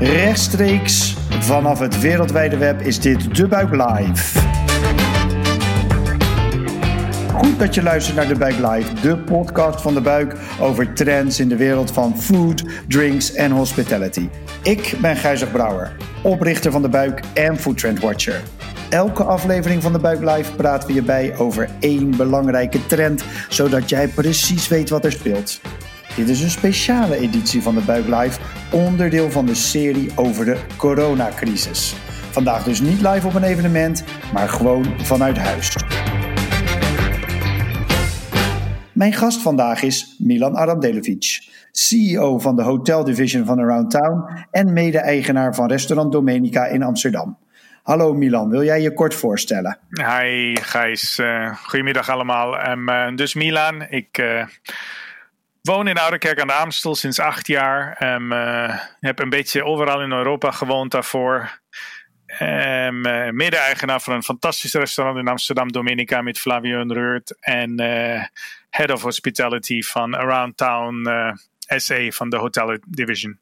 Rechtstreeks vanaf het wereldwijde web is dit De Buik Live. Goed dat je luistert naar De Buik Live, de podcast van De Buik over trends in de wereld van food, drinks en hospitality. Ik ben Gijzig Brouwer, oprichter van De Buik en Food Trend Watcher. Elke aflevering van de Buik Live praten we je bij over één belangrijke trend, zodat jij precies weet wat er speelt. Dit is een speciale editie van de Buik Live, onderdeel van de serie over de coronacrisis. Vandaag dus niet live op een evenement, maar gewoon vanuit huis. Mijn gast vandaag is Milan Arandelovic, CEO van de Hotel Division van Around Town en mede-eigenaar van restaurant Domenica in Amsterdam. Hallo Milan, wil jij je kort voorstellen? Hi Gijs, uh, goedemiddag allemaal. Um, dus Milan, ik uh, woon in Ouderkerk aan de Amstel sinds acht jaar. Um, uh, heb een beetje overal in Europa gewoond daarvoor. Um, Mede-eigenaar van een fantastisch restaurant in Amsterdam, Dominica, met Flavio Reurt. En Head of Hospitality van Around Town SA van de Hotel Division.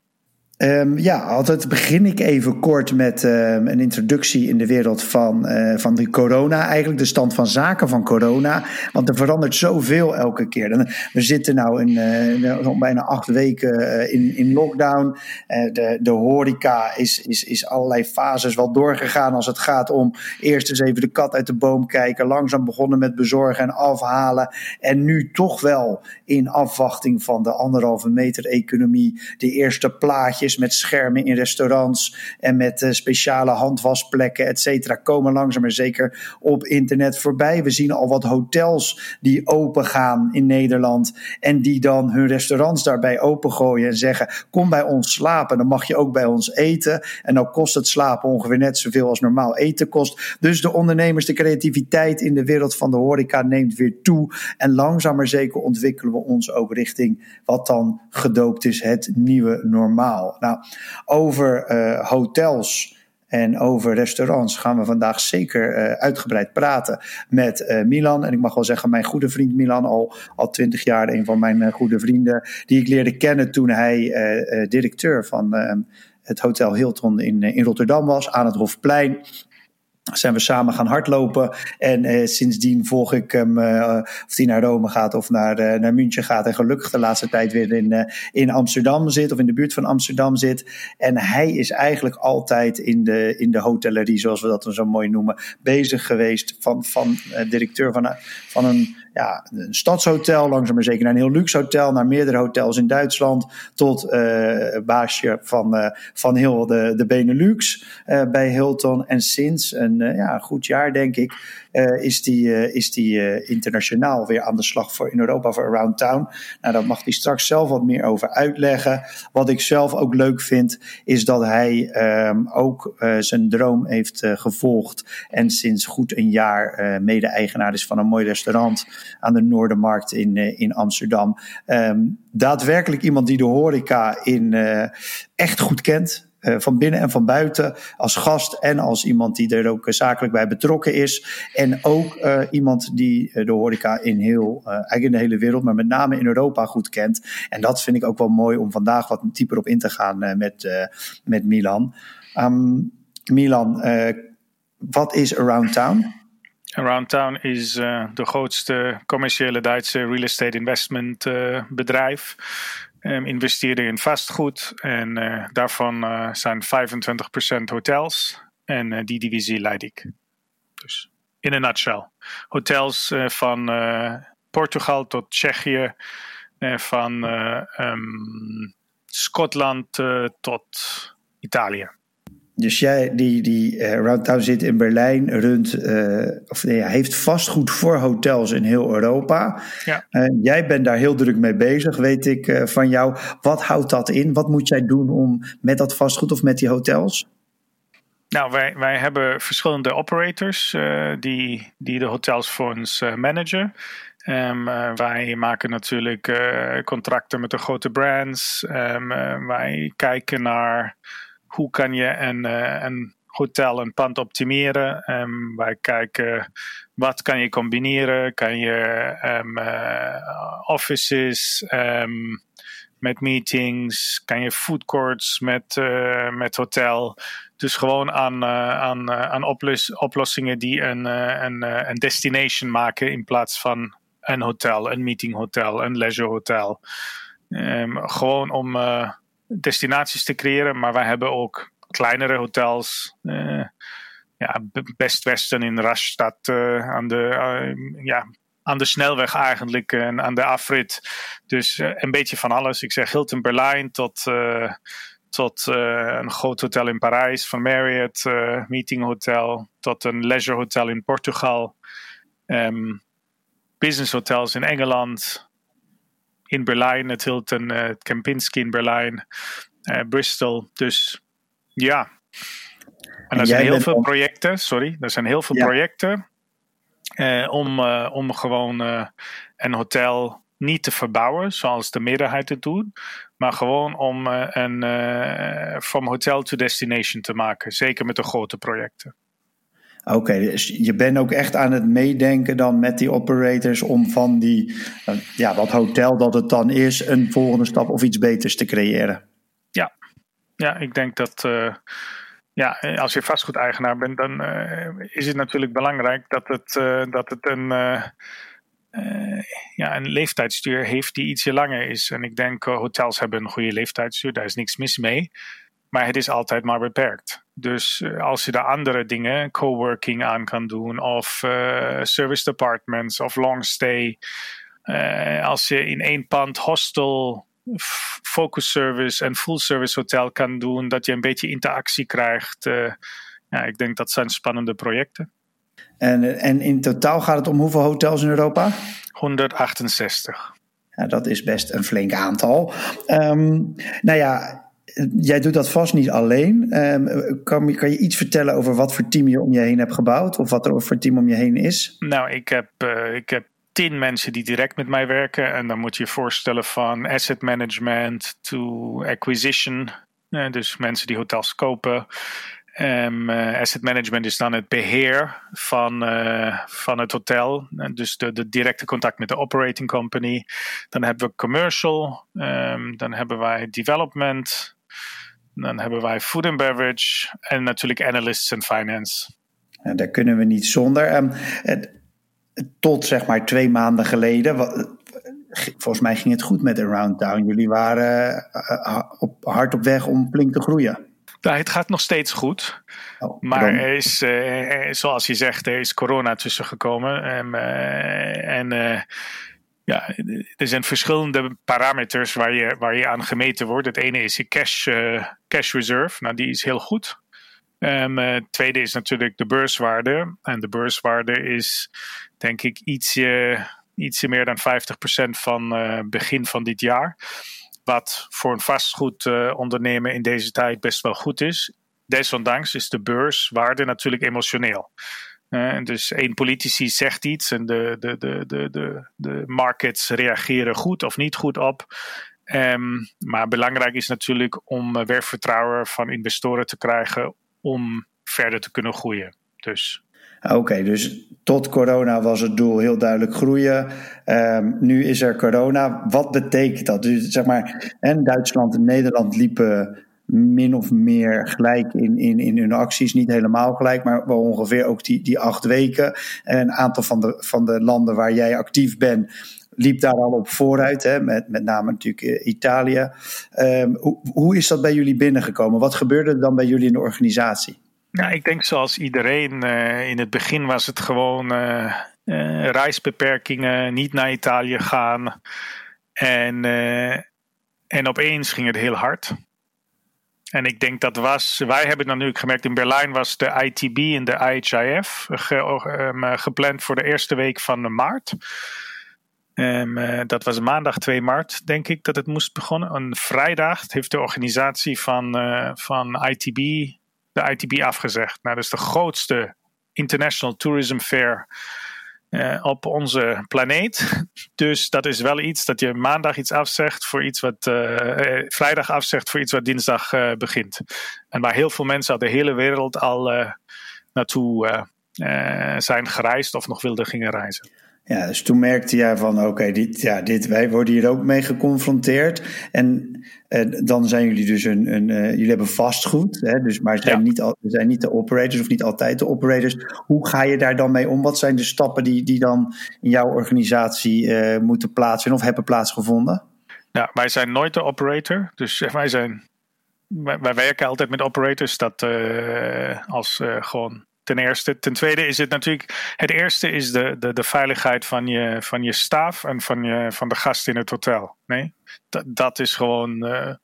Um, ja, altijd begin ik even kort met um, een introductie in de wereld van, uh, van de corona. Eigenlijk de stand van zaken van corona. Want er verandert zoveel elke keer. We zitten nu in uh, bijna acht weken uh, in, in lockdown. de, de horeca is, is, is allerlei fases wel doorgegaan als het gaat om eerst eens even de kat uit de boom kijken. Langzaam begonnen met bezorgen en afhalen. En nu toch wel in afwachting van de anderhalve meter economie de eerste plaatjes met schermen in restaurants en met uh, speciale handwasplekken, et cetera, komen langzaam maar zeker op internet voorbij. We zien al wat hotels die open gaan in Nederland en die dan hun restaurants daarbij opengooien en zeggen: Kom bij ons slapen, dan mag je ook bij ons eten. En dan kost het slapen ongeveer net zoveel als normaal eten kost. Dus de ondernemers, de creativiteit in de wereld van de horeca neemt weer toe. En langzaam maar zeker ontwikkelen we ons ook richting wat dan gedoopt is het nieuwe normaal. Nou, over uh, hotels en over restaurants gaan we vandaag zeker uh, uitgebreid praten met uh, Milan. En ik mag wel zeggen, mijn goede vriend Milan, al, al twintig jaar een van mijn goede vrienden, die ik leerde kennen toen hij directeur van het Hotel Hilton in, in Rotterdam was, aan het Hofplein zijn we samen gaan hardlopen. En eh, sindsdien volg ik hem, uh, of hij naar Rome gaat of naar, uh, naar München gaat. En gelukkig de laatste tijd weer in, uh, in Amsterdam zit, of in de buurt van Amsterdam zit. En hij is eigenlijk altijd in de, in de hotellerie, zoals we dat dan zo mooi noemen, bezig geweest. Van, van directeur van, van een ja, een stadshotel, langzaam maar zeker naar een heel luxe hotel, naar meerdere hotels in Duitsland, tot uh, baasje van, uh, van heel de, de Benelux uh, bij Hilton. En sinds een ja, goed jaar, denk ik, is die, is die internationaal weer aan de slag voor in Europa voor Around Town. Nou, daar mag hij straks zelf wat meer over uitleggen. Wat ik zelf ook leuk vind, is dat hij um, ook zijn droom heeft gevolgd en sinds goed een jaar mede-eigenaar is van een mooi restaurant aan de Noordermarkt in, uh, in Amsterdam. Um, daadwerkelijk iemand die de horeca in, uh, echt goed kent. Uh, van binnen en van buiten, als gast en als iemand die er ook zakelijk bij betrokken is. En ook iemand die de horeca in heel, eigenlijk in de hele wereld, maar met name in Europa goed kent. En dat vind ik ook wel mooi om vandaag wat dieper op in te gaan met, met Milan. Um, Milan, wat is Around Town? Around Town is uh, de grootste commerciële Duitse real estate investment uh, bedrijf. Um, investeerde in vastgoed en uh, daarvan zijn 25% hotels. En die divisie leid ik. Dus in een nutshell. Hotels van Portugal tot Tsjechië, van um, Schotland tot Italië. Dus jij, die, die uh, Roundtown zit in Berlijn, runt, uh, of nee, heeft vastgoed voor hotels in heel Europa. Ja. Uh, jij bent daar heel druk mee bezig, weet ik van jou. Wat houdt dat in? Wat moet jij doen om met dat vastgoed of met die hotels? Nou, wij, wij hebben verschillende operators die, die de hotels voor ons managen. Um, wij maken natuurlijk contracten met de grote brands. Um, wij kijken naar hoe kan je een, uh, een hotel, een pand optimeren. Um, wij kijken wat kan je combineren. Kan je um, uh, offices, um, met meetings, kan je food courts met, met hotel. Dus gewoon aan, aan, aan oplossingen die een, een, een destination maken in plaats van een hotel, een meetinghotel, een leisure hotel. Gewoon om destinaties te creëren, maar wij hebben ook kleinere hotels. Uh, ja, Best Westen in Rastatt uh, aan, de, uh, ja, aan de snelweg eigenlijk en aan de afrit. Dus een beetje van alles. Ik zeg Hilton Berlijn tot, tot een groot hotel in Parijs van Marriott, meeting hotel, tot een leisure hotel in Portugal. Um, business hotels in Engeland, in Berlijn, het Hilton uh, Kempinski in Berlijn, uh, Bristol. Dus ja. En, er zijn heel veel projecten, sorry, er zijn heel veel projecten uh, om, om gewoon een hotel niet te verbouwen zoals de meerderheid het doet, maar gewoon om een from hotel to destination te maken, zeker met de grote projecten. Oké, dus je bent ook echt aan het meedenken dan met die operators om van die, uh, ja, dat hotel dat het dan is, een volgende stap of iets beters te creëren. Ja, ja ik denk dat, uh, ja, als je vastgoedeigenaar bent, dan uh, is het natuurlijk belangrijk dat het, dat het een, ja, een leeftijdsduur heeft die ietsje langer is. En ik denk, hotels hebben een goede leeftijdsduur, daar is niks mis mee. Maar het is altijd maar beperkt. Dus eh, als je daar andere dingen, coworking aan kan doen, of uh, service departments of long stay. Uh, als je in één pand hostel, focus service en full service hotel kan doen, dat je een beetje interactie krijgt. Uh, ja, ik denk dat zijn spannende projecten. En, en in totaal gaat het om hoeveel hotels in Europa? 168. Ja, dat is best een flink aantal. Um, nou ja, jij doet dat vast niet alleen. Um, kan, kan, je iets vertellen over wat voor team je om je heen hebt gebouwd? Of wat er voor team om je heen is? Nou, ik heb, uh, ik heb tien mensen die direct met mij werken. En dan moet je je voorstellen van asset management to acquisition. Uh, dus mensen die hotels kopen. Um, uh, asset management is dan het beheer van, van het hotel. dus de, directe contact met de operating company. Dan hebben we commercial. Um, dan hebben wij development. Dan hebben wij food and beverage en natuurlijk analysts en finance. En daar kunnen we niet zonder. Um, het, tot zeg maar twee maanden geleden, volgens mij ging het goed met Around Town. Jullie waren uh, op, hard op weg om flink te groeien. Nou, het gaat nog steeds goed. Oh, maar er is, uh, zoals je zegt, er is corona tussen gekomen. Um, uh, en ja, er zijn verschillende parameters waar je, waar je aan gemeten wordt. Het ene is je cash, uh, cash reserve. Nou, die is heel goed. Um, uh, het tweede is natuurlijk de beurswaarde. En de beurswaarde is, denk ik, ietsje, ietsje meer dan 50% van uh, begin van dit jaar. Wat voor een vastgoedondernemer in deze tijd best wel goed is. Desondanks is de beurswaarde natuurlijk emotioneel. Dus één politici zegt iets en de, de, de, de, de, de markets reageren goed of niet goed op. Um, maar belangrijk is natuurlijk om weer vertrouwen van investoren te krijgen om verder te kunnen groeien. Dus. Oké, dus tot corona was het doel heel duidelijk groeien. Um, nu is er corona. Wat betekent dat? Dus zeg maar, en Duitsland en Nederland liepen min of meer gelijk in, in, in hun acties. Niet helemaal gelijk, maar wel ongeveer ook die, die acht weken. En een aantal van de, van de landen waar jij actief bent, liep daar al op vooruit. Hè, met, met name natuurlijk eh, Italië. Um, hoe, hoe is dat bij jullie binnengekomen? Wat gebeurde er dan bij jullie in de organisatie? Ja, ik denk zoals iedereen. Uh, in het begin was het gewoon uh, reisbeperkingen, niet naar Italië gaan. En, en opeens ging het heel hard. En ik denk dat was, wij hebben dan nu gemerkt, in Berlijn was de ITB en de IHIF ge, um, gepland voor de eerste week van maart. Um, uh, dat was maandag 2 maart, denk ik, dat het moest begonnen. Een vrijdag heeft de organisatie van, uh, van ITB de ITB afgezegd. Nou, dat is de grootste International Tourism Fair uh, op onze planeet. Dus dat is wel iets dat je maandag iets afzegt voor iets wat uh, vrijdag afzegt voor iets wat dinsdag uh, begint. En waar heel veel mensen uit de hele wereld al naartoe zijn gereisd of nog wilden gingen reizen. Ja, dus toen merkte jij van oké, dit, ja, dit, wij worden hier ook mee geconfronteerd. En eh, dan zijn jullie dus een, een uh, jullie hebben vastgoed, hè, dus, maar zijn, niet al, zijn niet de operators of niet altijd de operators. Hoe ga je daar dan mee om? Wat zijn de stappen die, die dan in jouw organisatie uh, moeten plaatsvinden of hebben plaatsgevonden? Ja, wij zijn nooit de operator. Dus wij zijn. Wij, wij werken altijd met operators dat als gewoon ten eerste. Ten tweede is het natuurlijk. Het eerste is de, de, de veiligheid van je, van je staf en van, je, van de gasten in het hotel. Nee? Dat, dat is gewoon. Uh,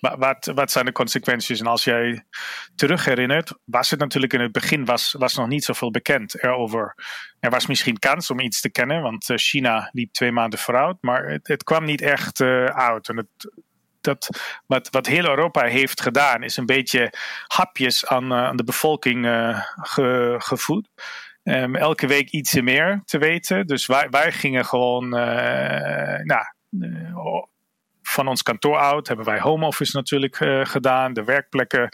wat, wat zijn de consequenties? En als jij terug herinnert, was het natuurlijk in het begin was, was nog niet zoveel bekend erover. Er was misschien kans om iets te kennen, want eh, China liep twee maanden vooruit, maar het, het kwam niet echt uh, uit. En het, dat wat, wat heel Europa heeft gedaan, is een beetje hapjes aan, uh, aan de bevolking ge, gevoed. Um, elke week iets meer te weten. Dus wij, wij gingen gewoon uh, nou, van ons kantoor uit hebben wij home office natuurlijk uh, gedaan. De werkplekken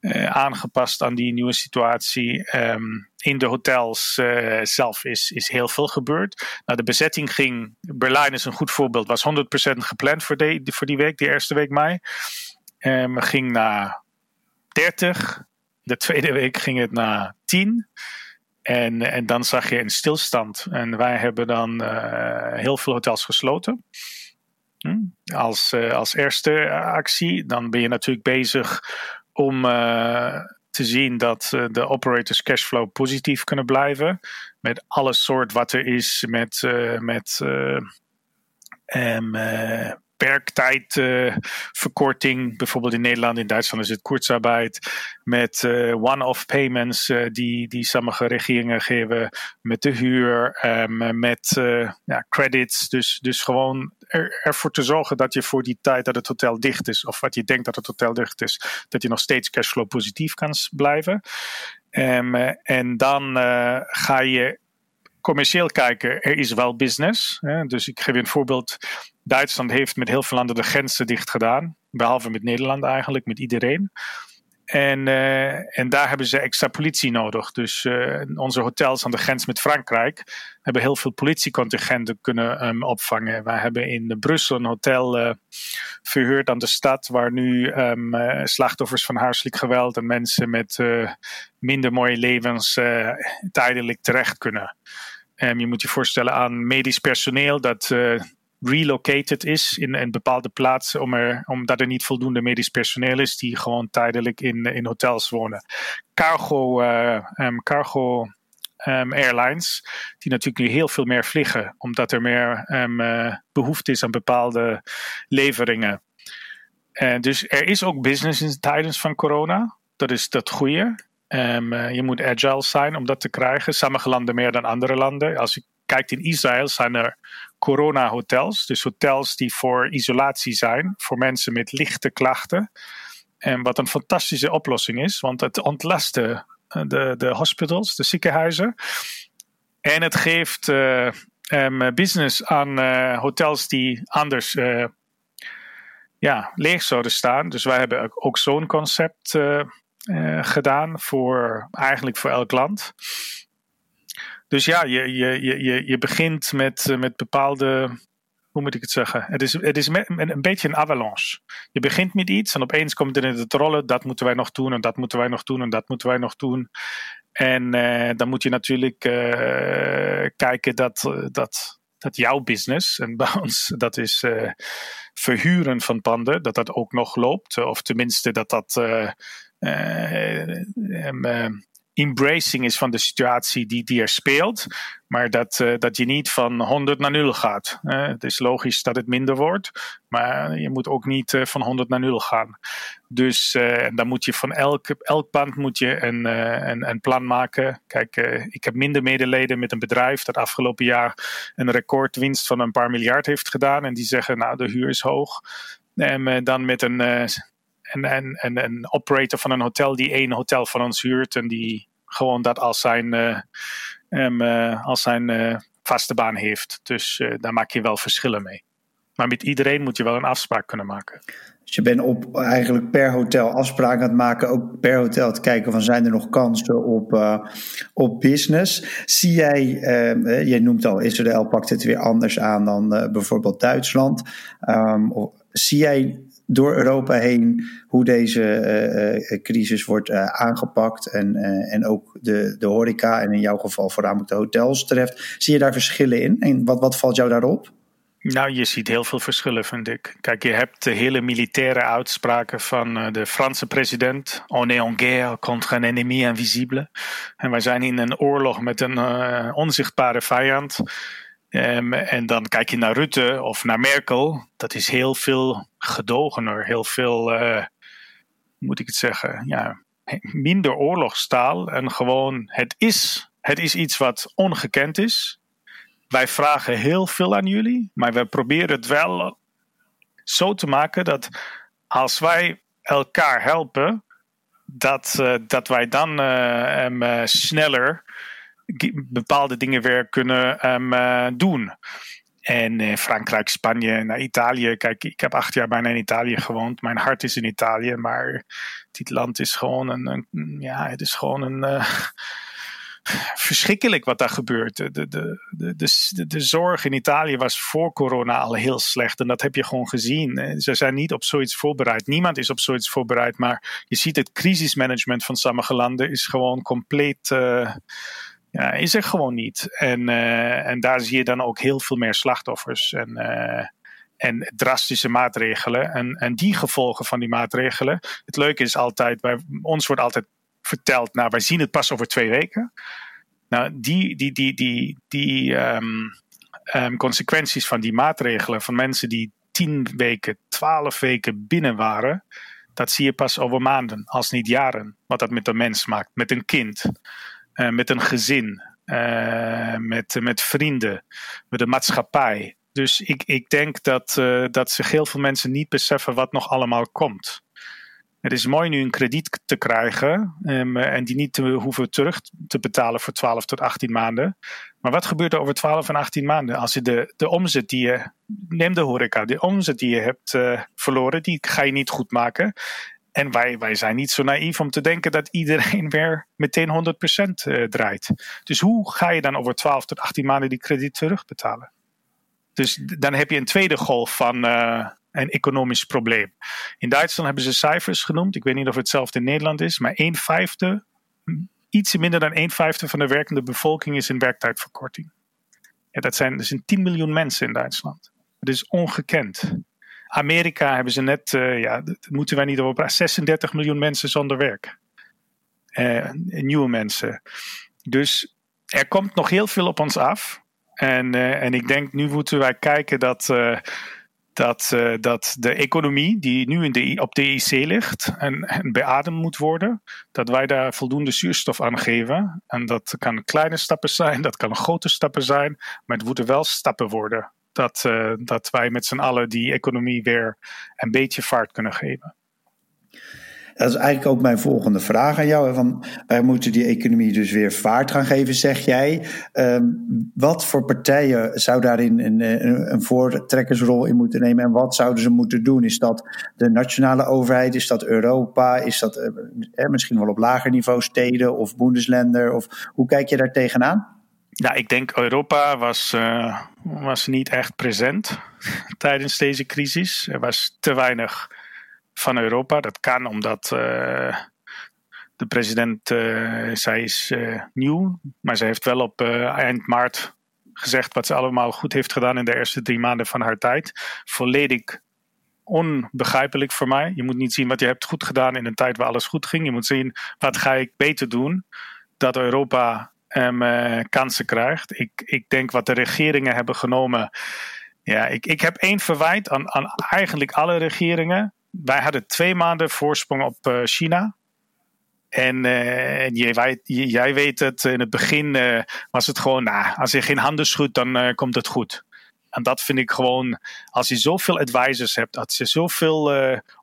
uh, aangepast aan die nieuwe situatie. Um, in de hotels uh, zelf is, is heel veel gebeurd. Nou, de bezetting ging, Berlijn is een goed voorbeeld, was 100% gepland voor die, voor die week, die eerste week mei. Um, ging naar 30. De tweede week ging het naar 10. En, en dan zag je een stilstand. En wij hebben dan heel veel hotels gesloten. Hm? Als, uh, als eerste actie. Dan ben je natuurlijk bezig om uh, te zien dat uh, de operators cashflow positief kunnen blijven. Met alle soort wat er is met, met um, werktijdverkorting. bijvoorbeeld in Nederland, in Duitsland is het kurzarbeit. Met uh, one-off payments uh, die, die sommige regeringen geven. Met de huur, um, met uh, ja, credits. Dus, dus gewoon er, ervoor te zorgen dat je voor die tijd dat het hotel dicht is, of wat je denkt dat het hotel dicht is, dat je nog steeds cashflow positief kan blijven. Um, en dan ga je commercieel kijken, er is wel business. Hè? Dus ik geef je een voorbeeld. Duitsland heeft met heel veel landen de grenzen dicht gedaan. Behalve met Nederland eigenlijk, met iedereen. En, uh, en daar hebben ze extra politie nodig. Dus uh, onze hotels aan de grens met Frankrijk hebben heel veel politiecontingenten kunnen um, opvangen. Wij hebben in Brussel een hotel uh, verhuurd aan de stad, waar nu um, slachtoffers van huiselijk geweld en mensen met minder mooie levens tijdelijk terecht kunnen. Um, je moet je voorstellen aan medisch personeel dat relocated is in een bepaalde plaats, om er, omdat er niet voldoende medisch personeel is die gewoon tijdelijk in, in hotels wonen. Cargo, uh, um, cargo um, airlines, die natuurlijk nu heel veel meer vliegen, omdat er meer uh, behoefte is aan bepaalde leveringen. Dus er is ook business in tijdens van corona. Dat is dat goede. Um, je moet agile zijn om dat te krijgen. Sommige landen meer dan andere landen. Als je kijkt in Israël zijn er corona-hotels. Dus hotels die voor isolatie zijn voor mensen met lichte klachten. En wat een fantastische oplossing is, want het ontlast de, de, de hospitals, de ziekenhuizen. En het geeft uh, um, business aan hotels die anders ja, leeg zouden staan. Dus wij hebben ook, ook zo'n concept gedaan voor eigenlijk voor elk land. Dus ja, je, je, je, je begint met, eh, met bepaalde. Hoe moet ik het zeggen? Het is, het is een beetje een avalanche. Je begint met iets en opeens komt er in het rollen. Dat moeten wij nog doen en dat moeten wij nog doen en dat moeten wij nog doen. En uh, dan moet je natuurlijk kijken dat, dat, dat jouw business, en bij ons dat is verhuren van panden, dat dat ook nog loopt. Of tenminste dat dat embracing is van de situatie die, die er speelt. Maar dat, dat je niet van 100 naar 0 gaat. Het is logisch dat het minder wordt. Maar je moet ook niet van 100 naar 0 gaan. Dus dan moet je van elk, elk pand moet je een, een, een plan maken. Kijk, ik heb minder medelijden met een bedrijf dat afgelopen jaar een recordwinst van een paar miljard heeft gedaan. En die zeggen, nou, de huur is hoog. En dan met een en, en, en een operator van een hotel die één hotel van ons huurt en die gewoon dat als zijn, um, uh, als zijn uh, vaste baan heeft. Dus daar maak je wel verschillen mee. Maar met iedereen moet je wel een afspraak kunnen maken. Dus je bent op eigenlijk per hotel afspraken aan het maken, ook per hotel te kijken van zijn er nog kansen op, op business. Zie jij, jij noemt al Israël pakt het weer anders aan dan bijvoorbeeld Duitsland. Um, zie jij door Europa heen hoe deze crisis wordt aangepakt en, en ook de, de horeca en in jouw geval voornamelijk de hotels treft. Zie je daar verschillen in en wat, wat valt jou daarop? Nou, je ziet heel veel verschillen, vind ik. Kijk, je hebt de hele militaire uitspraken van de Franse president. On est en guerre contre un ennemi invisible. En wij zijn in een oorlog met een onzichtbare vijand. Um, en dan kijk je naar Rutte of naar Merkel. Dat is heel veel gedogener. Heel veel, uh, moet ik het zeggen, ja, minder oorlogstaal. En gewoon, het is, het is iets wat ongekend is wij vragen heel veel aan jullie, maar we proberen het wel zo te maken dat als wij elkaar helpen, dat, uh, dat wij dan uh, sneller bepaalde dingen weer kunnen um, doen. En Frankrijk, Spanje, naar Italië. Kijk, ik heb acht jaar bijna in Italië gewoond. Mijn hart is in Italië, maar dit land is gewoon een, ja, het is gewoon een verschrikkelijk wat daar gebeurt. De, de, de, de, zorg in Italië was voor corona al heel slecht. En dat heb je gewoon gezien. Ze zijn niet op zoiets voorbereid. Niemand is op zoiets voorbereid. Maar je ziet het crisismanagement van sommige landen is gewoon compleet. Ja, is er gewoon niet. En, uh, en daar zie je dan ook heel veel meer slachtoffers. En, uh, en drastische maatregelen. En, en die gevolgen van die maatregelen. Het leuke is altijd, bij ons wordt altijd vertelt, nou wij zien het pas over twee weken. Nou, die, die, die, die, die um, um, consequenties van die maatregelen van mensen die tien weken, twaalf weken binnen waren, dat zie je pas over maanden, als niet jaren, wat dat met een mens maakt, met een kind, met een gezin, uh, met, met vrienden, met de maatschappij. Dus ik, ik denk dat, uh, dat zich heel veel mensen niet beseffen wat nog allemaal komt. Het is mooi nu een krediet te krijgen um, en die niet te hoeven terug te betalen voor 12 tot 18 maanden. Maar wat gebeurt er over 12 en 18 maanden? Als je de, de omzet die je, neem de horeca, de omzet die je hebt verloren, die ga je niet goed maken. En wij, wij zijn niet zo naïef om te denken dat iedereen weer meteen 100% uh, draait. Dus hoe ga je dan over 12 tot 18 maanden die krediet terugbetalen? Dus dan heb je een tweede golf van, uh, een economisch probleem. In Duitsland hebben ze cijfers genoemd. Ik weet niet of het hetzelfde in Nederland is, maar een vijfde, iets minder dan een vijfde van de werkende bevolking is in werktijdverkorting. Ja, dat, zijn, dat zijn 10 miljoen mensen in Duitsland. Dat is ongekend. Amerika hebben ze net, uh, ja, moeten wij niet over praten, 36 miljoen mensen zonder werk. Uh, nieuwe mensen. Dus er komt nog heel veel op ons af. En, uh, en ik denk, nu moeten wij kijken dat dat, dat de economie die nu in de, op de IC ligt en, en beademd moet worden, dat wij daar voldoende zuurstof aan geven. En dat kan kleine stappen zijn, dat kan grote stappen zijn, maar het moeten wel stappen worden. Dat, uh, dat wij met z'n allen die economie weer een beetje vaart kunnen geven. Dat is eigenlijk ook mijn volgende vraag aan jou. Van, wij moeten die economie dus weer vaart gaan geven, zeg jij. Um, wat voor partijen zou daarin een, een, voortrekkersrol in moeten nemen? En wat zouden ze moeten doen? Is dat de nationale overheid? Is dat Europa? Is dat eh, misschien wel op lager niveau steden of Bundesländer? Of hoe kijk je daar tegenaan? Ja, ik denk Europa was, uh, was niet echt present tijdens deze crisis. Er was te weinig van Europa. Dat kan omdat uh, de president, uh, zij is nieuw, maar ze heeft wel op eind maart gezegd wat ze allemaal goed heeft gedaan in de eerste drie maanden van haar tijd. Volledig onbegrijpelijk voor mij. Je moet niet zien wat je hebt goed gedaan in een tijd waar alles goed ging. Je moet zien wat ga ik beter doen dat Europa um, kansen krijgt. Ik, ik denk wat de regeringen hebben genomen. Ja, ik, ik heb één verwijt aan, aan eigenlijk alle regeringen wij hadden twee maanden voorsprong op uh, China. En, uh, en jij, jij, weet het, in het begin was het gewoon, nou, als je geen handen schudt, dan komt het goed. En dat vind ik gewoon, als je zoveel advisors hebt, als je zoveel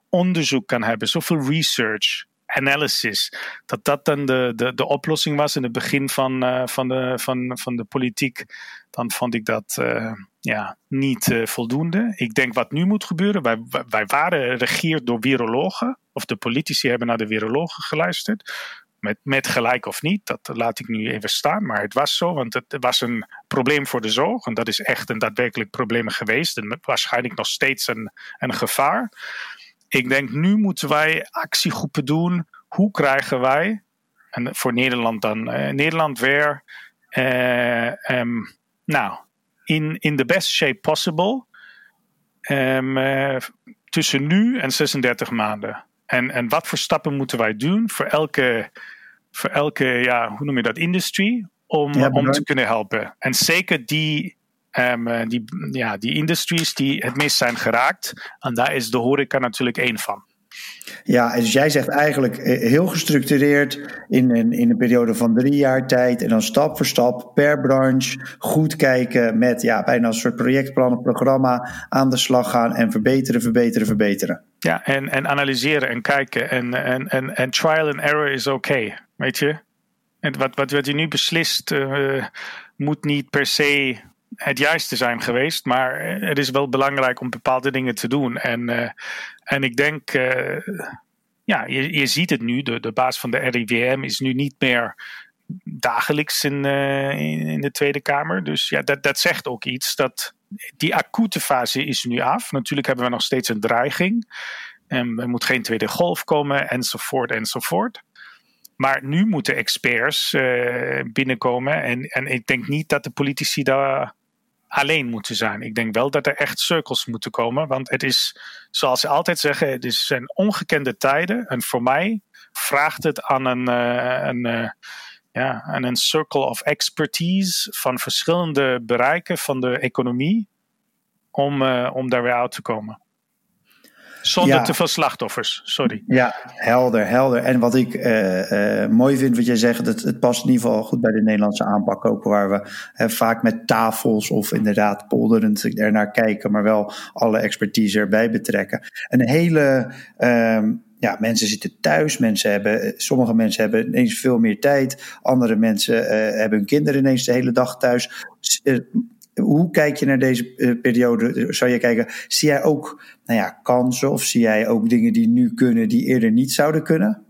onderzoek kan hebben, zoveel research. Analysis, dat dat dan de, de, de oplossing was in het begin van, uh, van, de, van, van de politiek, dan vond ik dat uh, ja, niet uh, voldoende. Ik denk wat nu moet gebeuren, wij, wij waren regeerd door virologen, of de politici hebben naar de virologen geluisterd. Met, met gelijk of niet, dat laat ik nu even staan. Maar het was zo, want het was een probleem voor de zorg. En dat is echt een daadwerkelijk probleem geweest. En waarschijnlijk nog steeds een, een gevaar. Ik denk, nu moeten wij actiegroepen doen. Hoe krijgen wij, en voor Nederland dan, uh, Nederland weer, uh, um, nou, in, in the best shape possible. Um, uh, tussen nu en 36 maanden. En, en wat voor stappen moeten wij doen voor elke, voor elke ja, hoe noem je dat, industrie, om, ja, om te kunnen helpen. En zeker die, um, die, ja, die industries die het meest zijn geraakt. En daar is de horeca natuurlijk één van. Ja, dus jij zegt eigenlijk eh, heel gestructureerd in een, in een periode van drie jaar tijd en dan stap voor stap per branche goed kijken met ja, bijna een soort projectplan of programma aan de slag gaan en verbeteren, verbeteren, verbeteren. Ja, en, en analyseren en kijken en, en, en, en trial and error is oké, okay, weet je. En wat, wat, wat je nu beslist uh, moet niet per se het juiste zijn geweest. Maar het is wel belangrijk om bepaalde dingen te doen. En, uh, en ik denk, uh, ja, je, je ziet het nu. De, de baas van de RIVM is nu niet meer dagelijks in, uh, in, in, de Tweede Kamer. Dus ja, dat, dat zegt ook iets. Dat die acute fase is nu af. Natuurlijk hebben we nog steeds een dreiging. En er moet geen tweede golf komen, enzovoort, enzovoort. Maar nu moeten experts binnenkomen. En, en ik denk niet dat de politici daar alleen moeten zijn. Ik denk wel dat er echt cirkels moeten komen. Want het is, zoals ze altijd zeggen, het is zijn ongekende tijden. En voor mij vraagt het aan een, uh, een, uh, ja, aan een circle of expertise van verschillende bereiken van de economie. Om, uh, om daar weer uit te komen. Zonder ja. te veel slachtoffers, sorry. Ja, helder, helder. En wat ik uh, uh, mooi vind wat jij zegt, het, het past in ieder geval goed bij de Nederlandse aanpak ook, waar we uh, vaak met tafels of inderdaad polderend ernaar kijken, maar wel alle expertise erbij betrekken. Een hele um, ja, mensen zitten thuis. Mensen hebben, sommige mensen hebben ineens veel meer tijd. Andere mensen uh, hebben hun kinderen ineens de hele dag thuis. Hoe kijk je naar deze uh, periode? Zou je kijken, zie jij ook nou ja, kansen of zie jij ook dingen die nu kunnen die eerder niet zouden kunnen?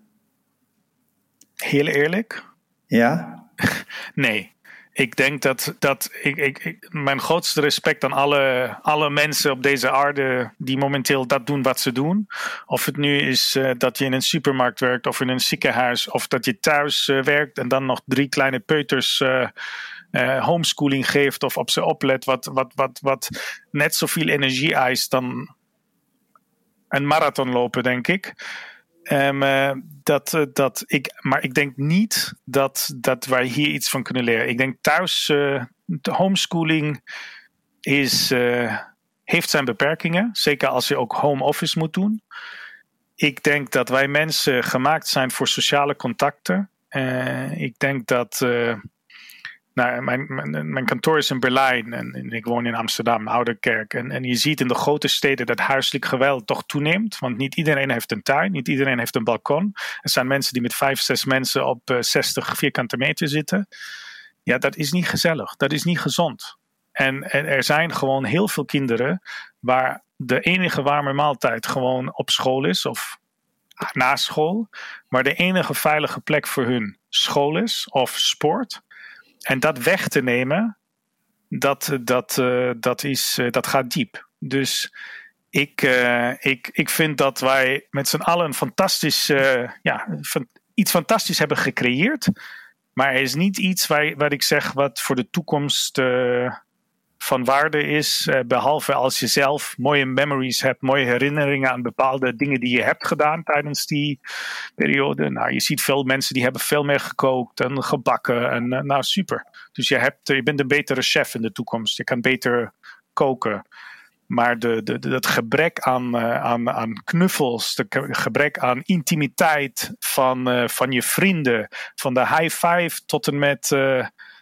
Heel eerlijk? Ja? nee. Ik denk dat, dat ik, ik, ik, mijn grootste respect aan alle, alle mensen op deze aarde die momenteel dat doen wat ze doen. Of het nu is uh, dat je in een supermarkt werkt of in een ziekenhuis of dat je thuis uh, werkt en dan nog drie kleine peuters uh, homeschooling geeft of op ze oplet, wat, wat, wat, wat net zoveel energie eist dan een marathon lopen, denk ik. Um, uh, dat, uh, dat ik, maar ik denk niet dat, dat wij hier iets van kunnen leren. Ik denk thuis, homeschooling is, heeft zijn beperkingen. Zeker als je ook home office moet doen. Ik denk dat wij mensen gemaakt zijn voor sociale contacten. ik denk dat mijn, mijn, mijn, kantoor is in Berlijn en, ik woon in Amsterdam, Ouderkerk. En, en je ziet in de grote steden dat huiselijk geweld toch toeneemt. Want niet iedereen heeft een tuin, niet iedereen heeft een balkon. Er zijn mensen die met vijf, zes mensen op uh, 60 vierkante meter zitten. Ja, dat is niet gezellig, dat is niet gezond. En, en er zijn gewoon heel veel kinderen waar de enige warme maaltijd gewoon op school is of na school. Maar de enige veilige plek voor hun school is of sport. En dat weg te nemen, dat, dat, uh, dat, is, uh, dat gaat diep. Dus ik, uh, ik, ik vind dat wij met z'n allen een fantastisch, ja, iets fantastisch hebben gecreëerd. Maar er is niet iets waar, waar ik zeg wat voor de toekomst van waarde is. Uh, behalve als je zelf mooie memories hebt, mooie herinneringen aan bepaalde dingen die je hebt gedaan tijdens die periode. Nou, je ziet veel mensen die hebben veel meer gekookt en gebakken. En uh, nou, super. Dus je, hebt, je bent een betere chef in de toekomst. Je kan beter koken. Maar de, de, het gebrek aan, aan, aan knuffels, het gebrek aan intimiteit van, van je vrienden, van de high five tot en met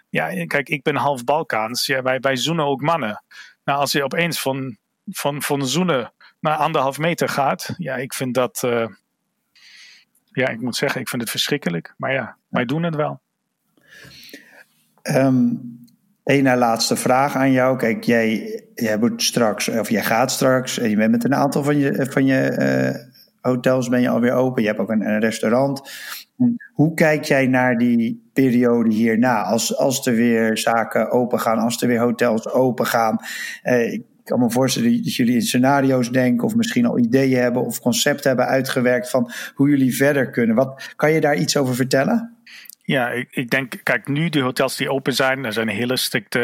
ja, kijk, ik ben half Balkaans. Ja, wij, wij zoenen ook mannen. Nou, als je opeens van, van, van zoenen naar anderhalf meter gaat, ja, ik vind dat. Uh, ja, ik moet zeggen, ik vind het verschrikkelijk. Maar ja, wij doen het wel. Um, Eén na laatste vraag aan jou. Kijk, jij, jij moet straks, of jij gaat straks, en je bent met een aantal van je, van je uh, hotels ben je alweer open. Je hebt ook een, restaurant. Hoe kijk jij naar die periode hierna? Als, als er weer zaken open gaan, als er weer hotels open gaan. Uh, ik kan me voorstellen dat jullie in scenario's denken, of misschien al ideeën hebben of concepten hebben uitgewerkt van hoe jullie verder kunnen. Wat, kan je daar iets over vertellen? Ja, ik, ik, denk, kijk, nu de hotels die open zijn, er zijn hele strikte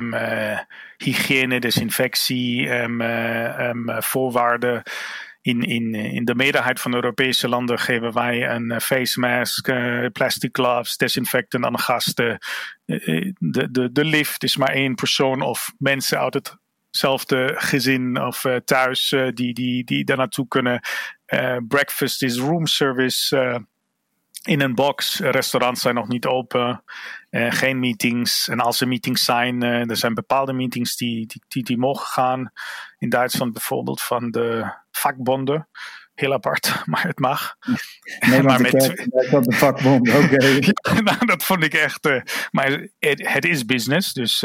um, uh, hygiëne, desinfectie, um, um, voorwaarden. In, in, in de meerderheid van Europese landen geven wij een face mask, uh, plastic gloves, desinfectant aan de gasten. De, de, lift is maar één persoon of mensen uit hetzelfde gezin of thuis die, die, die daar naartoe kunnen. breakfast is room service in een box. Restaurants zijn nog niet open. Uh, geen meetings. En als er meetings zijn, uh, er zijn bepaalde meetings die, die, die, die, mogen gaan. In Duitsland bijvoorbeeld van de vakbonden. Heel apart, maar het mag. Nee, maar met de vakbond, oké. ja, nou, dat vond ik echt. Uh, maar het, het, is business, dus.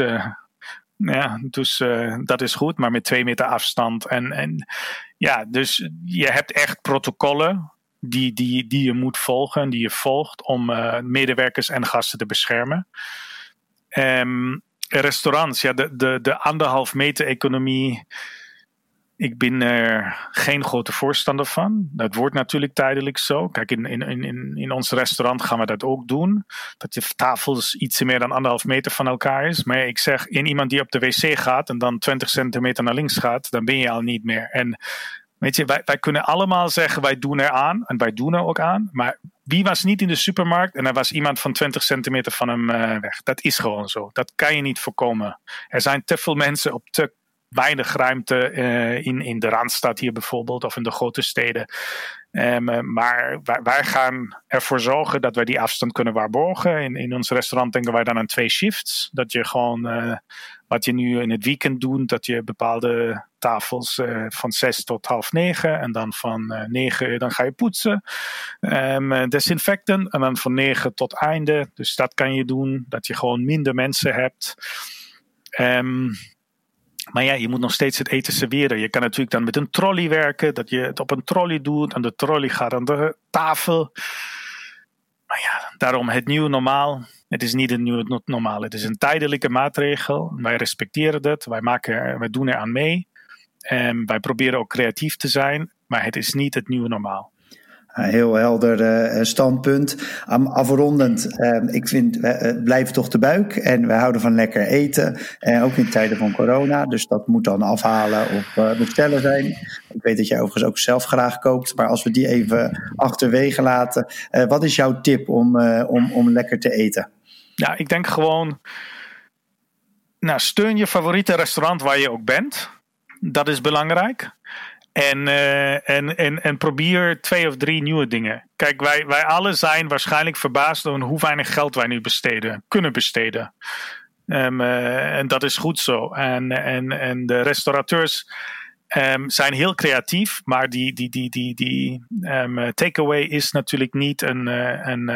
ja, dus dat is goed, maar met twee meter afstand. En, en ja, dus je hebt echt protocollen die, die, die je moet volgen, die je volgt om uh, medewerkers en gasten te beschermen. Um, restaurants, ja, de, de, de anderhalf meter economie. Ik ben er geen grote voorstander van. Dat wordt natuurlijk tijdelijk zo. Kijk, in, in, in, in ons restaurant gaan we dat ook doen. Dat de tafels iets meer dan anderhalf meter van elkaar is. Maar ik zeg, in iemand die op de wc gaat en dan 20 centimeter naar links gaat, dan ben je al niet meer. En Weet je, wij, wij kunnen allemaal zeggen wij doen er aan en wij doen er ook aan. Maar wie was niet in de supermarkt en er was iemand van 20 centimeter van hem uh, weg? Dat is gewoon zo. Dat kan je niet voorkomen. Er zijn te veel mensen op te weinig ruimte uh, in, in de Randstad hier bijvoorbeeld of in de grote steden. Um, maar wij, gaan ervoor zorgen dat wij die afstand kunnen waarborgen. In, in ons restaurant denken wij dan aan twee shifts. Dat je gewoon uh, wat je nu in het weekend doet, dat je bepaalde tafels uh, van zes tot half negen en dan van uh, negen dan ga je poetsen, um, desinfecten en dan van negen tot einde. Dus dat kan je doen, dat je gewoon minder mensen hebt. Um, maar ja, je moet nog steeds het eten serveren. Je kan natuurlijk dan met een trolley werken, dat je het op een trolley doet en de trolley gaat aan de tafel. Maar ja, daarom het nieuwe normaal. Het is niet een nieuwe normaal. Het is een tijdelijke maatregel. Wij respecteren dat. Wij, maken, wij doen er aan mee. En wij proberen ook creatief te zijn. Maar het is niet het nieuwe normaal. Een heel helder uh, standpunt. Um, afrondend, uh, ik vind, uh, blijven toch de buik en we houden van lekker eten. ook in tijden van corona, dus dat moet dan afhalen of bestellen zijn. Ik weet dat jij overigens ook zelf graag kookt, maar als we die even achterwege laten. wat is jouw tip om, om, om lekker te eten? Ja, ik denk gewoon, nou, steun je favoriete restaurant waar je ook bent. Dat is belangrijk. En, uh, en, en, en probeer twee of drie nieuwe dingen. Kijk, wij, wij alle zijn waarschijnlijk verbaasd door hoe weinig geld wij nu besteden, kunnen besteden. Um, uh, en dat is goed zo. En, en, en de restaurateurs um, zijn heel creatief, maar die, die, die, die, die um, takeaway is natuurlijk niet een, uh, een,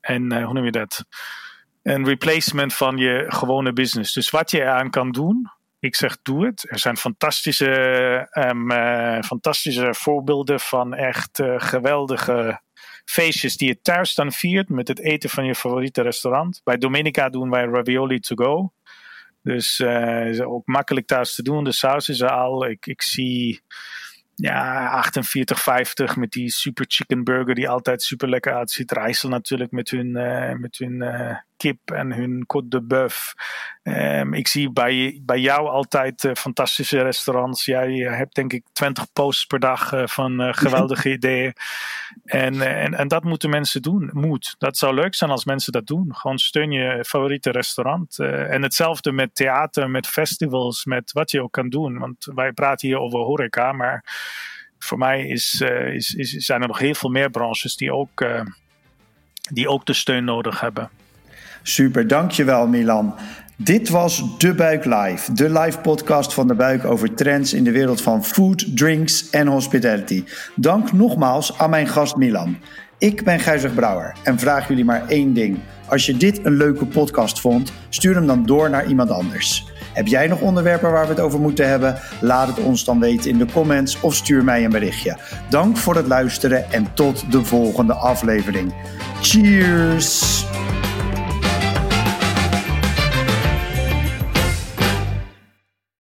een hoe noem je dat? Een replacement van je gewone business. Dus wat je eraan kan doen, ik zeg doe het. Er zijn fantastische, um, uh, fantastische voorbeelden van echt uh, geweldige feestjes die je thuis dan viert met het eten van je favoriete restaurant. Bij Domenica doen wij ravioli to go. Dus uh, is ook makkelijk thuis te doen. De saus is er al. Ik, ik zie ja, 48,50 met die super chicken burger die altijd super lekker uitziet. Rijssel natuurlijk met hun, met hun kip en hun côte de bœuf. Um, ik zie bij, bij jou altijd uh, fantastische restaurants. Jij hebt denk ik 20 posts per dag van geweldige ideeën. En, en, en dat moeten mensen doen. Moet. Dat zou leuk zijn als mensen dat doen. Gewoon steun je favoriete restaurant. en hetzelfde met theater, met festivals, met wat je ook kan doen. Want wij praten hier over horeca, maar voor mij is, is, is, zijn er nog heel veel meer branches die ook, die ook de steun nodig hebben. Super, dankjewel Milan. Dit was De Buik Live, de live podcast van De Buik over trends in de wereld van food, drinks en hospitality. Dank nogmaals aan mijn gast Milan. Ik ben Gijzig Brouwer en vraag jullie maar één ding. Als je dit een leuke podcast vond, stuur hem dan door naar iemand anders. Heb jij nog onderwerpen waar we het over moeten hebben? Laat het ons dan weten in de comments of stuur mij een berichtje. Dank voor het luisteren en tot de volgende aflevering. Cheers!